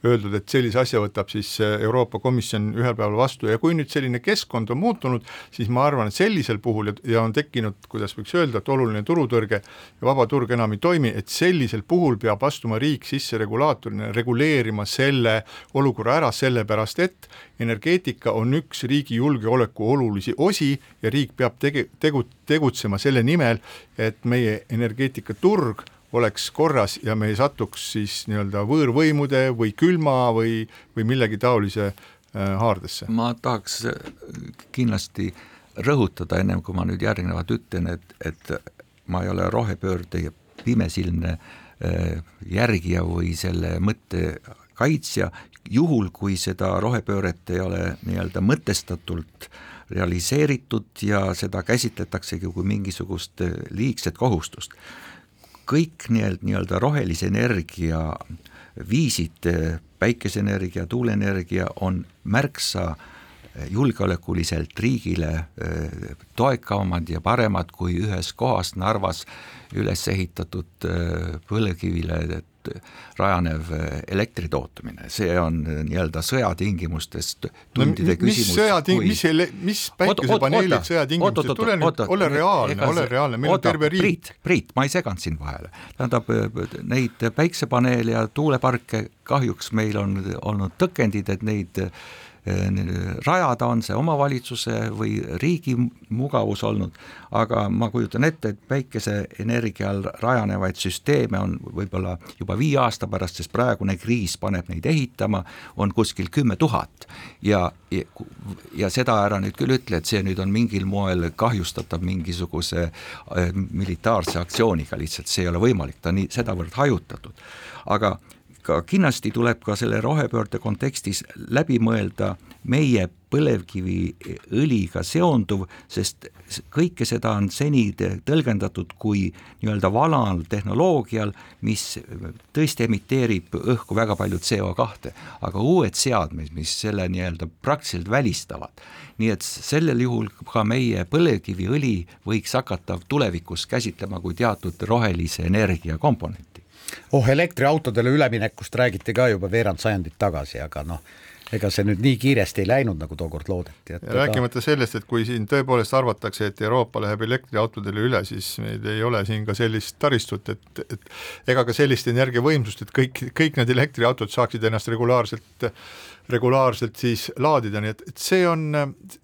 öeldud, et sellise asja võtab siis Euroopa Komisjon ühel päeval vastu. Ja kui nüüd selline keskkond on muutunud, siis ma arvan, et sellisel puhul ja, ja on tekkinud, kuidas võiks öelda, et oluline turutõrge ja vaba turg enam ei toimi, et sellisel puhul peab astuma riik sisse regulaatorina, reguleerima selle olukorra ära, sellepärast et energeetika on üks riigi julgeoleku olulisi osi ja riik peab tege-, tegu-, tegutsema selle nimel, et meie energeetikaturg oleks korras ja me ei satuks siis nii-öelda võõrvõimude või külma või, või millegi taolise äh, haardesse. ma tahaks kindlasti rõhutada, ennem kui ma nüüd järgnevat ütlen, et, et ma ei ole rohepöörde pimesilmne äh, järgija või selle mõtte kaitsja, juhul kui seda rohepööret ei ole nii-öelda mõtestatult realiseeritud ja seda käsitletaksegi kui mingisugust eh, liigset kohustust. kõik nii-öelda, nii-öelda rohelise energia viisid, eh, päikeseenergia, tuuleenergia on märksa eh, julgeolekuliselt riigile toekavamad ja paremad kui ühes kohas Narvas üles ehitatud põlevkivile rajanev eh, elektri tootmine, see on eh, nii-öelda sõjatingimustes tundide no, küsimus. mis kui..., mis, ele-, mis päikesepaneelid sõjatingimustes, tule nüüd, ole reaalne, ole reaalne, meil oota, on terve riik. Priit, Priit, ma ei seganud sind vahele, tähendab eh, neid päiksepaneele ja tuuleparke kahjuks meil on olnud tõkendid, et neid rajada, on see omavalitsuse või riigi mugavus olnud, aga ma kujutan ette, et päikeseenergial rajanevaid süsteeme on võib-olla juba viie aasta pärast, sest praegune kriis paneb neid ehitama, on kuskil kümme tuhat. Ja, ja, ja seda ära nüüd küll ütle, et see nüüd on mingil moel kahjustatav mingisuguse äh, militaarse aktsiooniga, lihtsalt. See ei ole võimalik, ta on nii sedavõrd hajutatud, aga aga kindlasti tuleb ka selle rohepöörde kontekstis läbi mõelda meie põlevkiviõliga seonduv, sest kõike seda on seni tõlgendatud kui nii-öelda vanal tehnoloogial, mis tõesti emiteerib õhku väga palju CO2, aga uued seadmed, mis selle nii-öelda praktiliselt välistavad, nii et sellel juhul ka meie põlevkiviõli võiks hakata tulevikus käsitlema kui teatud rohelise energia komponenti oh, elektriautodele üleminekust räägiti ka juba veerand sajandit tagasi, aga noh, ega see nüüd nii kiiresti ei läinud, nagu tookord loodeti. ja rääkimata sellest, et kui siin tõepoolest arvatakse, et Euroopa läheb elektriautodele üle, siis meil ei ole siin ka sellist taristut, et, et ega ka sellist energiavõimsust, et kõik, kõik need elektriautod saaksid ennast regulaarselt regulaarselt siis laadida, nii et, et see on,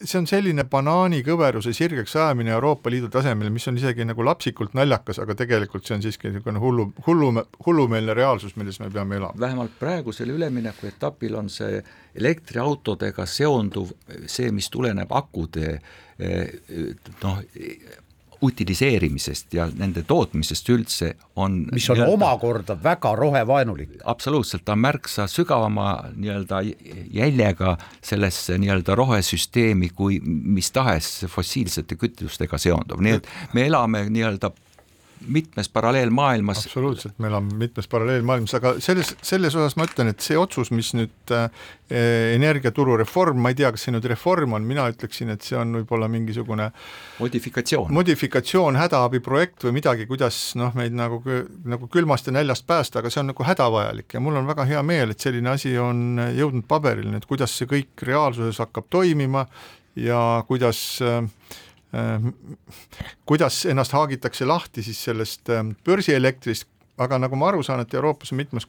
see on selline banaanikõveruse sirgeks ajamine Euroopa Liidu tasemel, mis on isegi nagu lapsikult naljakas, aga tegelikult see on siiski niisugune hullu, hullu, hullumeelne reaalsus, milles me peame elama. vähemalt praegusel üleminekuetapil on see elektriautodega seonduv, see, mis tuleneb akude eh, noh, utiliseerimisest ja nende tootmisest üldse on mis on omakorda väga rohevaenulik. absoluutselt, ta on märksa sügavama nii-öelda jäljega sellesse nii-öelda rohesüsteemi kui mis tahes fossiilsete kütustega seonduv, nii et me elame nii-öelda mitmes paralleelmaailmas. absoluutselt, me elame mitmes paralleelmaailmas, aga selles, selles osas ma ütlen, et see otsus, mis nüüd äh, energiaturu reform, ma ei tea, kas see nüüd reform on, mina ütleksin, et see on võib-olla mingisugune modifikatsioon, modifikatsioon, hädaabiprojekt või midagi, kuidas noh, meid nagu, nagu külmast ja näljast päästa, aga see on nagu hädavajalik ja mul on väga hea meel, et selline asi on jõudnud paberile, nüüd kuidas see kõik reaalsuses hakkab toimima ja kuidas Äh, kuidas ennast haagitakse lahti siis sellest ähm, börsielektrist, aga nagu ma aru saan, et Euroopas on mitmes,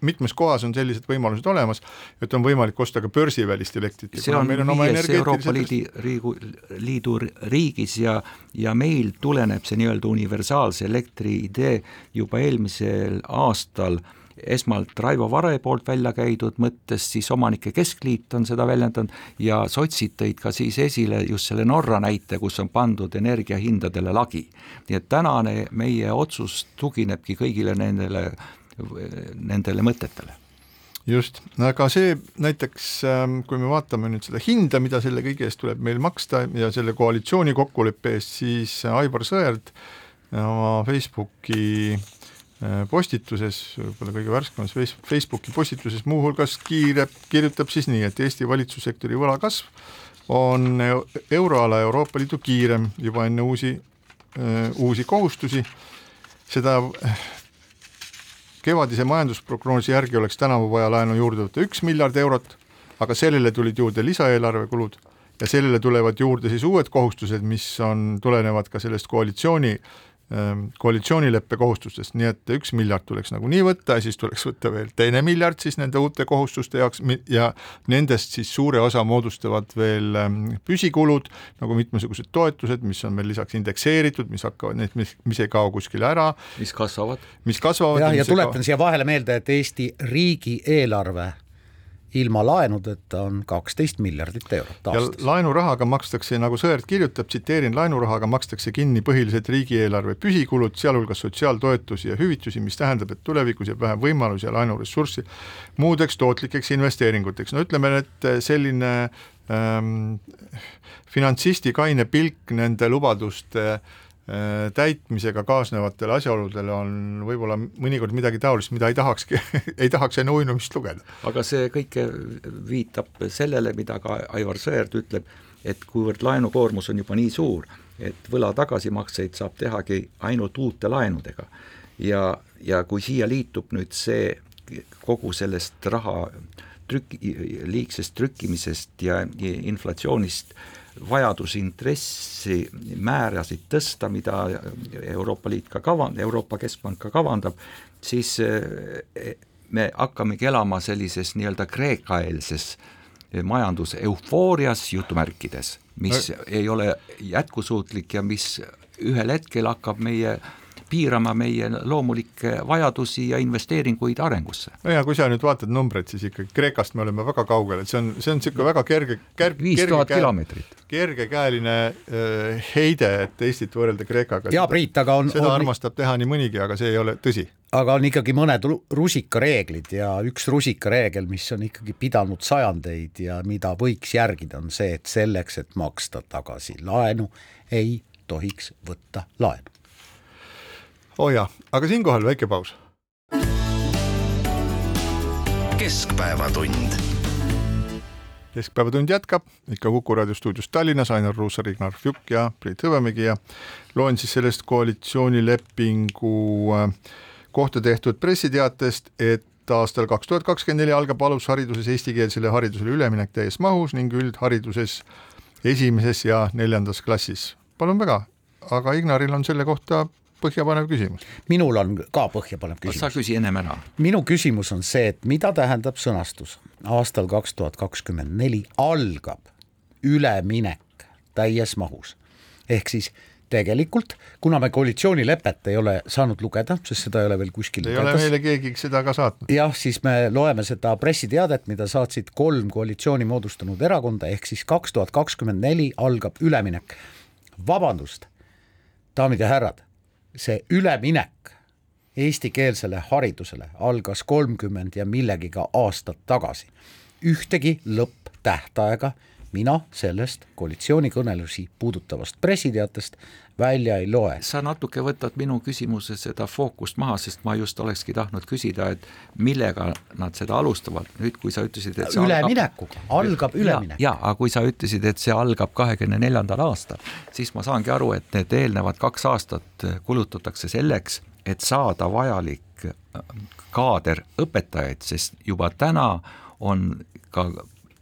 mitmes kohas on sellised võimalused olemas, et on võimalik osta ka börsivälist elektrit. see on viies Euroopa Liidi, Liidu, Liidu riigis ja, ja meil tuleneb see nii-öelda universaalse elektri idee juba eelmisel aastal äh, esmalt Raivo Vare poolt välja käidud mõttes, siis Omanike Keskliit on seda väljendanud ja sotsid tõid ka siis esile just selle Norra näite, kus on pandud energiahindadele lagi. nii et tänane meie otsus tuginebki kõigile nendele, nendele mõtetele just, aga see näiteks, ähm, kui me vaatame nüüd seda hinda, mida selle kõige eest tuleb meil maksta ja selle koalitsiooni kokkuleppe eest, siis Aivar Sõerd oma Facebooki postituses, võib-olla kõige värskemas Facebooki postituses muuhulgas kiireb, kirjutab siis nii, et Eesti valitsussektori võla kasv on euroala Euroopa Liidu kiirem juba enne uusi, uusi kohustusi, seda kevadise majandusprognoosi järgi oleks tänavu vaja laenu juurde võtta üks miljard eurot, aga sellele tulid juurde lisaeelarve kulud ja sellele tulevad juurde siis uued kohustused, mis on, tulenevad ka sellest koalitsiooni Ähm, koalitsioonileppe kohustustest, nii et üks miljard tuleks nagunii võtta ja siis tuleks võtta veel teine miljard siis nende uute kohustuste jaoks ja nendest siis suure osa moodustavad veel ähm, püsikulud, nagu mitmesugused toetused, mis on veel lisaks indekseeritud, mis hakkavad, need, mis, mis ei kao kuskile ära. mis kasvavad. mis kasvavad. jah, ja, ja tuletan siia vahele meelde, et Eesti riigieelarve ilma laenudeta on kaksteist miljardit eurot aastas. laenurahaga makstakse, nagu Sõerd kirjutab, tsiteerin, laenurahaga makstakse kinni põhiliselt riigieelarve püsikulud, sealhulgas sotsiaaltoetusi ja hüvitusi, mis tähendab, et tulevikus jääb vähem võimalusi ja laenuressurssi muudeks tootlikeks investeeringuteks, no ütleme, et selline ähm, finantsisti kaine pilk nende lubaduste äh, Äh, täitmisega kaasnevatele asjaoludele on võib-olla mõnikord midagi taolist, mida ei tahakski (laughs) ei tahaks enne uinumist lugeda. aga see kõik viitab sellele, mida ka Aivar Sõerd ütleb, et kuivõrd laenukoormus on juba nii suur, et võla tagasimakseid saab tehagi ainult uute laenudega. ja, ja kui siia liitub nüüd see kogu sellest raha trük-, liigsest trükkimisest ja inflatsioonist äh, vajadus intressimäärasid tõsta, mida Euroopa Liit ka kava-, Euroopa Keskpank ka kavandab, siis eh, me hakkamegi elama sellises nii-öelda Kreeka-eelses majanduseufoorias jutumärkides, mis ei ole jätkusuutlik ja mis ühel hetkel hakkab meie äh, piirama meie loomulikke vajadusi ja investeeringuid arengusse. no ja kui sa nüüd vaatad numbreid, siis ikkagi Kreekast me oleme väga kaugel, et see on, see on niisugune väga kerge, kerge viis tuhat kilomeetrit. kergekäeline äh, heide, et Eestit võrrelda Kreekaga. jaa, Priit, aga on seda on... armastab teha nii mõnigi, aga see ei ole tõsi aga on ikkagi mõned rusikareeglid ja üks rusikareegel, mis on ikkagi pidanud sajandeid ja mida võiks järgida, on see, et selleks, et maksta tagasi laenu, ei tohiks võtta laenu oo oh jaa, aga siinkohal väike paus. keskpäevatund. keskpäevatund jätkab ikka Kuku raadio stuudios Tallinnas, Ainar Ruussaar, Ignar Fjuk ja Priit Hõbemägi ja loen siis sellest koalitsioonilepingu äh, kohta tehtud pressiteatest, et aastal kaks tuhat kakskümmend neli algab alushariduses eestikeelsele haridusele üleminek täies mahus ning üldhariduses esimeses ja neljandas klassis. palun väga, aga Ignaril on selle kohta põhjapanev küsimus. minul on ka põhjapanev küsimus. sa küsi ennem ära. minu küsimus on see, et mida tähendab sõnastus aastal kaks tuhat kakskümmend neli algab üleminek täies mahus ehk siis tegelikult, kuna me koalitsioonilepet ei ole saanud lugeda, sest seda ei ole veel kuskil ei lugedas, ole meile keegi seda ka saatnud. jah, siis me loeme seda pressiteadet, mida saatsid kolm koalitsiooni moodustanud erakonda, ehk siis kaks tuhat kakskümmend neli algab üleminek. vabandust, daamid ja härrad, see üleminek eestikeelsele haridusele algas kolmkümmend ja millegiga aastat tagasi. ühtegi lõpptähtaega mina sellest koalitsioonikõnelusi puudutavast pressiteatest välja ei loe. sa natuke võtad minu küsimuse seda fookust maha, sest ma just olekski tahtnud küsida, et millega nad seda alustavad, nüüd kui sa ütlesid, et üleminekuga, algab üleminek. jaa, aga kui sa ütlesid, et see algab kahekümne neljandal aastal, siis ma saangi aru, et need eelnevad kaks aastat kulutatakse selleks, et saada vajalik kaader õpetajaid, sest juba täna on ka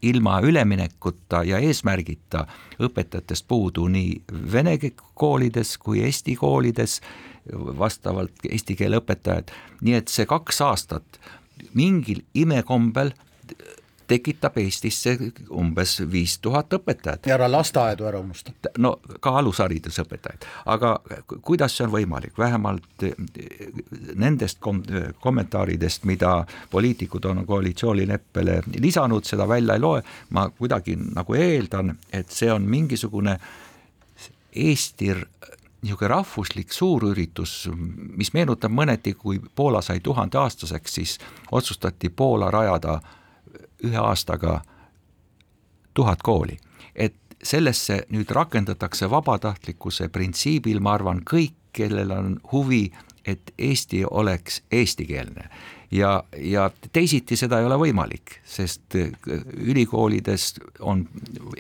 ilma üleminekuta ja eesmärgita õpetajatest puudu nii vene koolides kui eesti koolides, vastavalt eesti keele õpetajad, nii et see kaks aastat mingil imekombel tekitab Eestisse umbes viis tuhat õpetajat. ja ära lasteaedu ära unusta. no ka alusharidusõpetajaid, aga kuidas see on võimalik, vähemalt eh, nendest kom-, kommentaaridest, mida poliitikud on koalitsioonileppele lisanud, seda välja ei loe, ma kuidagi nagu eeldan, et see on mingisugune Eesti niisugune rahvuslik suurüritus, mis meenutab mõneti, kui Poola sai tuhandeaastaseks, siis otsustati Poola rajada äh, ühe aastaga tuhat kooli, et sellesse nüüd rakendatakse vabatahtlikkuse printsiibil, ma arvan, kõik, kellel on huvi, et Eesti oleks eestikeelne. Ja, ja teisiti seda ei ole võimalik, sest ülikoolides on,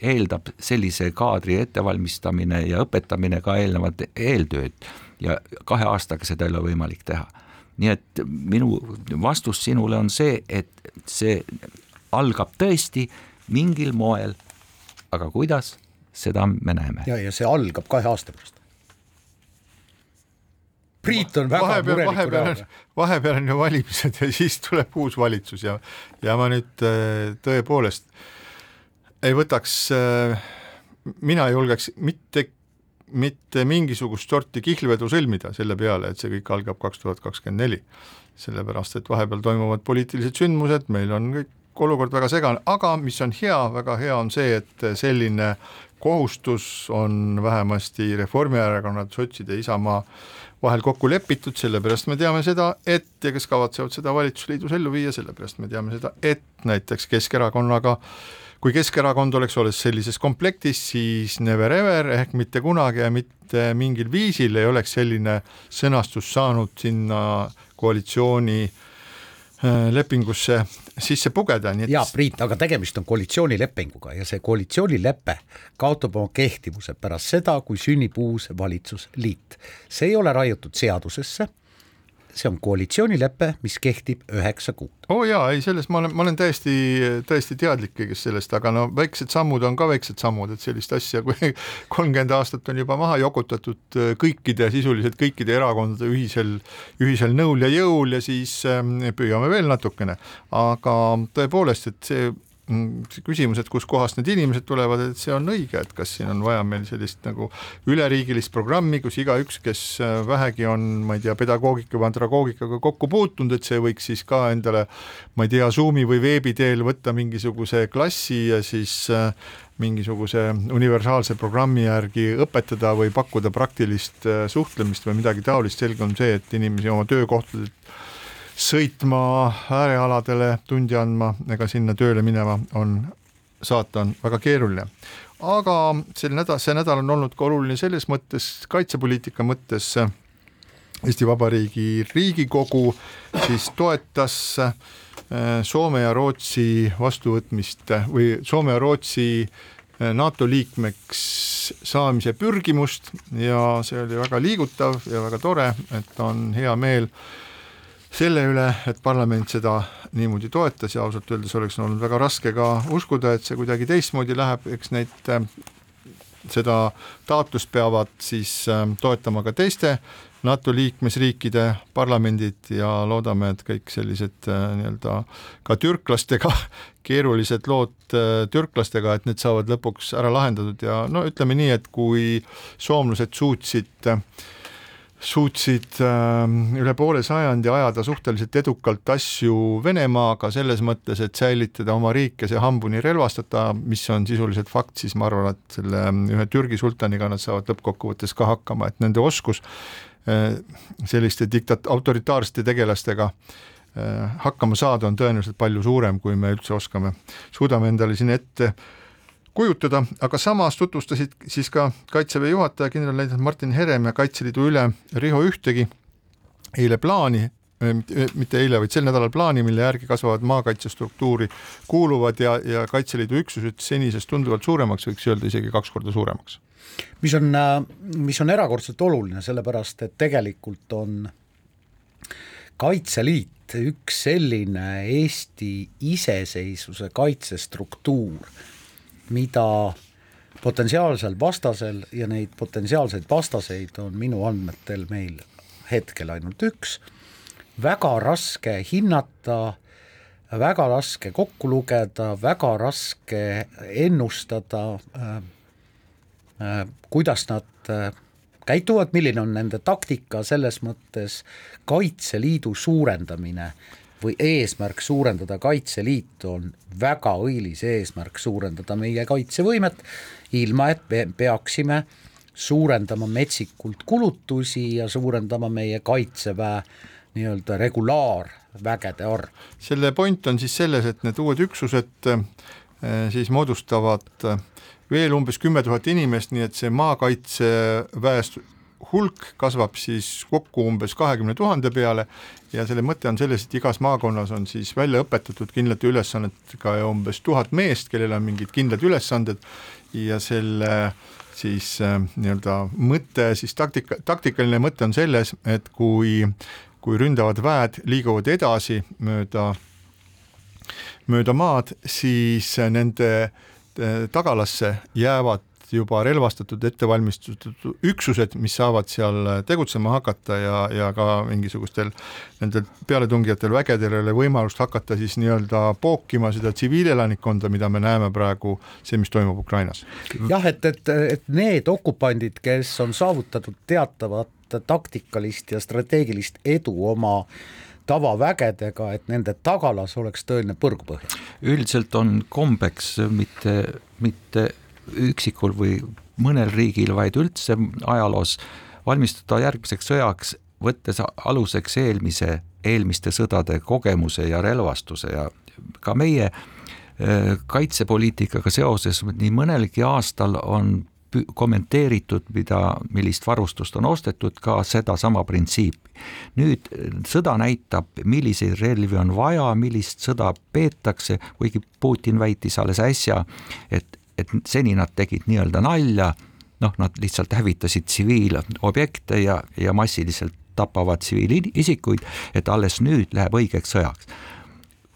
eeldab sellise kaadri ettevalmistamine ja õpetamine ka eelnevat eeltööd. Ja kahe aastaga seda ei ole võimalik teha. nii et minu vastus sinule on see, et see algab tõesti mingil moel, aga kuidas, seda me näeme. ja, ja see algab kahe aasta pärast. Priit on väga vahepeal, murelik vahepeal, vahepeal on ju valimised ja siis tuleb uus valitsus ja, ja ma nüüd äh, tõepoolest ei võtaks, äh, mina ei julgeks mitte, mitte mingisugust sorti kihlvedu sõlmida selle peale, et see kõik algab kaks tuhat kakskümmend neli. sellepärast, et vahepeal toimuvad poliitilised sündmused, meil on kõik olukord väga segane, aga mis on hea, väga hea on see, et selline kohustus on vähemasti Reformierakonnad, sotside, Isamaa vahel kokku lepitud, sellepärast me teame seda, et ja kes kavatsevad seda valitsusliidus ellu viia, sellepärast me teame seda, et näiteks Keskerakonnaga kui Keskerakond oleks olnud sellises komplektis, siis never ever ehk mitte kunagi ja mitte mingil viisil ei oleks selline sõnastus saanud sinna koalitsiooni äh, lepingusse sisse pugeda, nii et jaa, Priit, aga tegemist on koalitsioonilepinguga ja see koalitsioonilepe kaotab oma kehtivuse pärast seda, kui sünnib uus valitsusliit. see ei ole raiutud seadusesse, see on koalitsioonilepe, mis kehtib üheksa kuud. oo oh jaa, ei selles ma olen, ma olen täiesti, täiesti teadlik kõigest sellest, aga no väiksed sammud on ka väiksed sammud, et sellist asja, kui (laughs) kolmkümmend aastat on juba maha jokutatud äh, kõikide, sisuliselt kõikide erakondade ühisel, ühisel nõul ja jõul ja siis ähm, püüame veel natukene, aga tõepoolest, et see see küsimus, et kuskohast need inimesed tulevad, et see on õige, et kas siin on vaja meil sellist nagu üleriigilist programmi, kus igaüks, kes äh, vähegi on, ma ei tea, pedagoogika või andragoogikaga kokku puutunud, et see võiks siis ka endale, ma ei tea, Zoomi või veebi teel võtta mingisuguse klassi ja siis äh, mingisuguse universaalse programmi järgi õpetada või pakkuda praktilist äh, suhtlemist või midagi taolist, selge on see, et inimesi oma töökohtadelt sõitma äärealadele tundi andma ega sinna tööle minema on saata on väga keeruline. aga sel nädal, see nädal on olnud ka oluline selles mõttes, kaitsepoliitika mõttes, Eesti Vabariigi Riigikogu siis toetas äh, Soome ja Rootsi vastuvõtmist või Soome ja Rootsi äh, NATO liikmeks saamise pürgimust ja see oli väga liigutav ja väga tore, et on hea meel äh, selle üle, et parlament seda niimoodi toetas ja ausalt öeldes oleks olnud väga raske ka uskuda, et see kuidagi teistmoodi läheb, eks neid äh, seda taotlust peavad siis äh, toetama ka teiste NATO liikmesriikide parlamendid ja loodame, et kõik sellised äh, nii-öelda ka türklastega (laughs) keerulised lood türklastega, et need saavad lõpuks ära lahendatud. Ja no ütleme nii, et kui soomlased suutsid äh, suutsid äh, üle poole sajandi ajada suhteliselt edukalt asju Venemaaga selles mõttes, et säilitada oma riik ja see hambuni relvastada, mis on sisuliselt fakt, siis ma arvan, et selle ähm, ühe Türgi sultaniga nad saavad lõppkokkuvõttes ka hakkama, et nende oskus äh, selliste diktat-, autoritaarsete tegelastega äh, hakkama saada on tõenäoliselt palju suurem, kui me üldse oskame, suudame endale siin ette kujutada, aga samas tutvustasid siis ka Kaitseväe juhataja kindralleitnant Martin Herem ja Kaitseliidu ülem Riho Ühtegi eile plaani, mitte eile, vaid sel nädalal plaani, mille järgi kasvavad maakaitsestruktuuri kuuluvad ja, ja Kaitseliidu üksused senisest tunduvalt suuremaks, võiks öelda isegi kaks korda suuremaks. mis on, mis on erakordselt oluline, sellepärast et tegelikult on Kaitseliit üks selline Eesti iseseisvuse kaitsestruktuur mida potentsiaalsel vastasel ja neid potentsiaalseid vastaseid on minu andmetel meil hetkel ainult üks, väga raske hinnata, väga raske kokku lugeda, väga raske ennustada äh,, äh, kuidas nad äh, käituvad, milline on nende taktika, selles mõttes Kaitseliidu suurendamine või eesmärk suurendada Kaitseliitu on väga õilis eesmärk suurendada meie kaitsevõimet, ilma et me peaksime suurendama metsikult kulutusi ja suurendama meie kaitseväe nii-öelda regulaarvägede arv. selle point on siis selles, et need uued üksused eh, siis moodustavad eh, veel umbes kümme tuhat inimest, nii et see maakaitseväest hulk kasvab siis kokku umbes kahekümne tuhande peale ja selle mõte on selles, et igas maakonnas on siis välja õpetatud kindlate ülesannetega umbes tuhat meest, kellel on mingid kindlad ülesanded ja selle siis äh, nii-öelda mõte, siis taktika, taktikaline mõte on selles, et kui, kui ründavad väed liiguvad edasi mööda, mööda maad, siis nende äh, tagalasse jäävad juba relvastatud, ettevalmistatud üksused, mis saavad seal tegutsema hakata ja, ja ka mingisugustel nendel pealetungijatel vägedel ei ole võimalust hakata siis nii-öelda pookima seda tsiviilelanikkonda, mida me näeme praegu, see, mis toimub Ukrainas. jah, et, et, et need okupandid, kes on saavutatud teatavat taktikalist ja strateegilist edu oma tavavägedega, et nende tagalas oleks tõeline põrgupõhja. üldiselt on kombeks mitte, mitte üksikul või mõnel riigil, vaid üldse ajaloos valmistuda järgmiseks sõjaks, võttes aluseks eelmise, eelmiste sõdade kogemuse ja relvastuse ja ka meie äh, kaitsepoliitikaga seoses nii mõnelgi aastal on kommenteeritud, mida, millist varustust on ostetud, ka sedasama printsiipi. nüüd sõda näitab, milliseid relvi on vaja, millist sõda peetakse, kuigi Putin väitis alles äsja, et et seni nad tegid nii-öelda nalja, noh, nad lihtsalt hävitasid tsiviilobjekte ja, ja massiliselt tapavad tsiviilisikuid, et alles nüüd läheb õigeks sõjaks.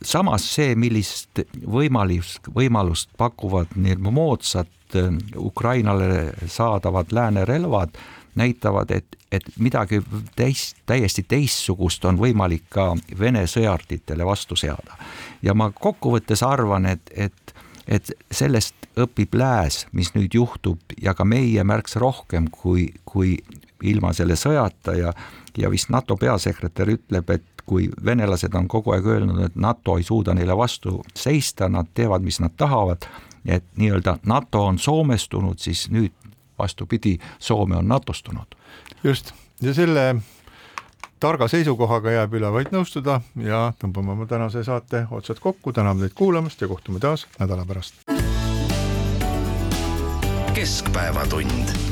samas see, millist võimalust, võimalust pakuvad nii-öelda moodsad äh, Ukrainale saadavad lääne relvad, näitavad, et, et midagi teist, täiesti teistsugust on võimalik ka Vene sõjarditele vastu seada. ja ma kokkuvõttes arvan, et, et et sellest õpib lääs, mis nüüd juhtub ja ka meie märksa rohkem kui, kui ilma selle sõjata ja, ja vist NATO peasekretär ütleb, et kui venelased on kogu aeg öelnud, et NATO ei suuda neile vastu seista, nad teevad, mis nad tahavad, et nii-öelda NATO on soomestunud, siis nüüd vastupidi, Soome on NATO-stunud. just, ja selle targa seisukohaga jääb üle vaid nõustuda ja tõmbame oma tänase saate otsad kokku, täname teid kuulamast ja kohtume taas nädala pärast. keskpäevatund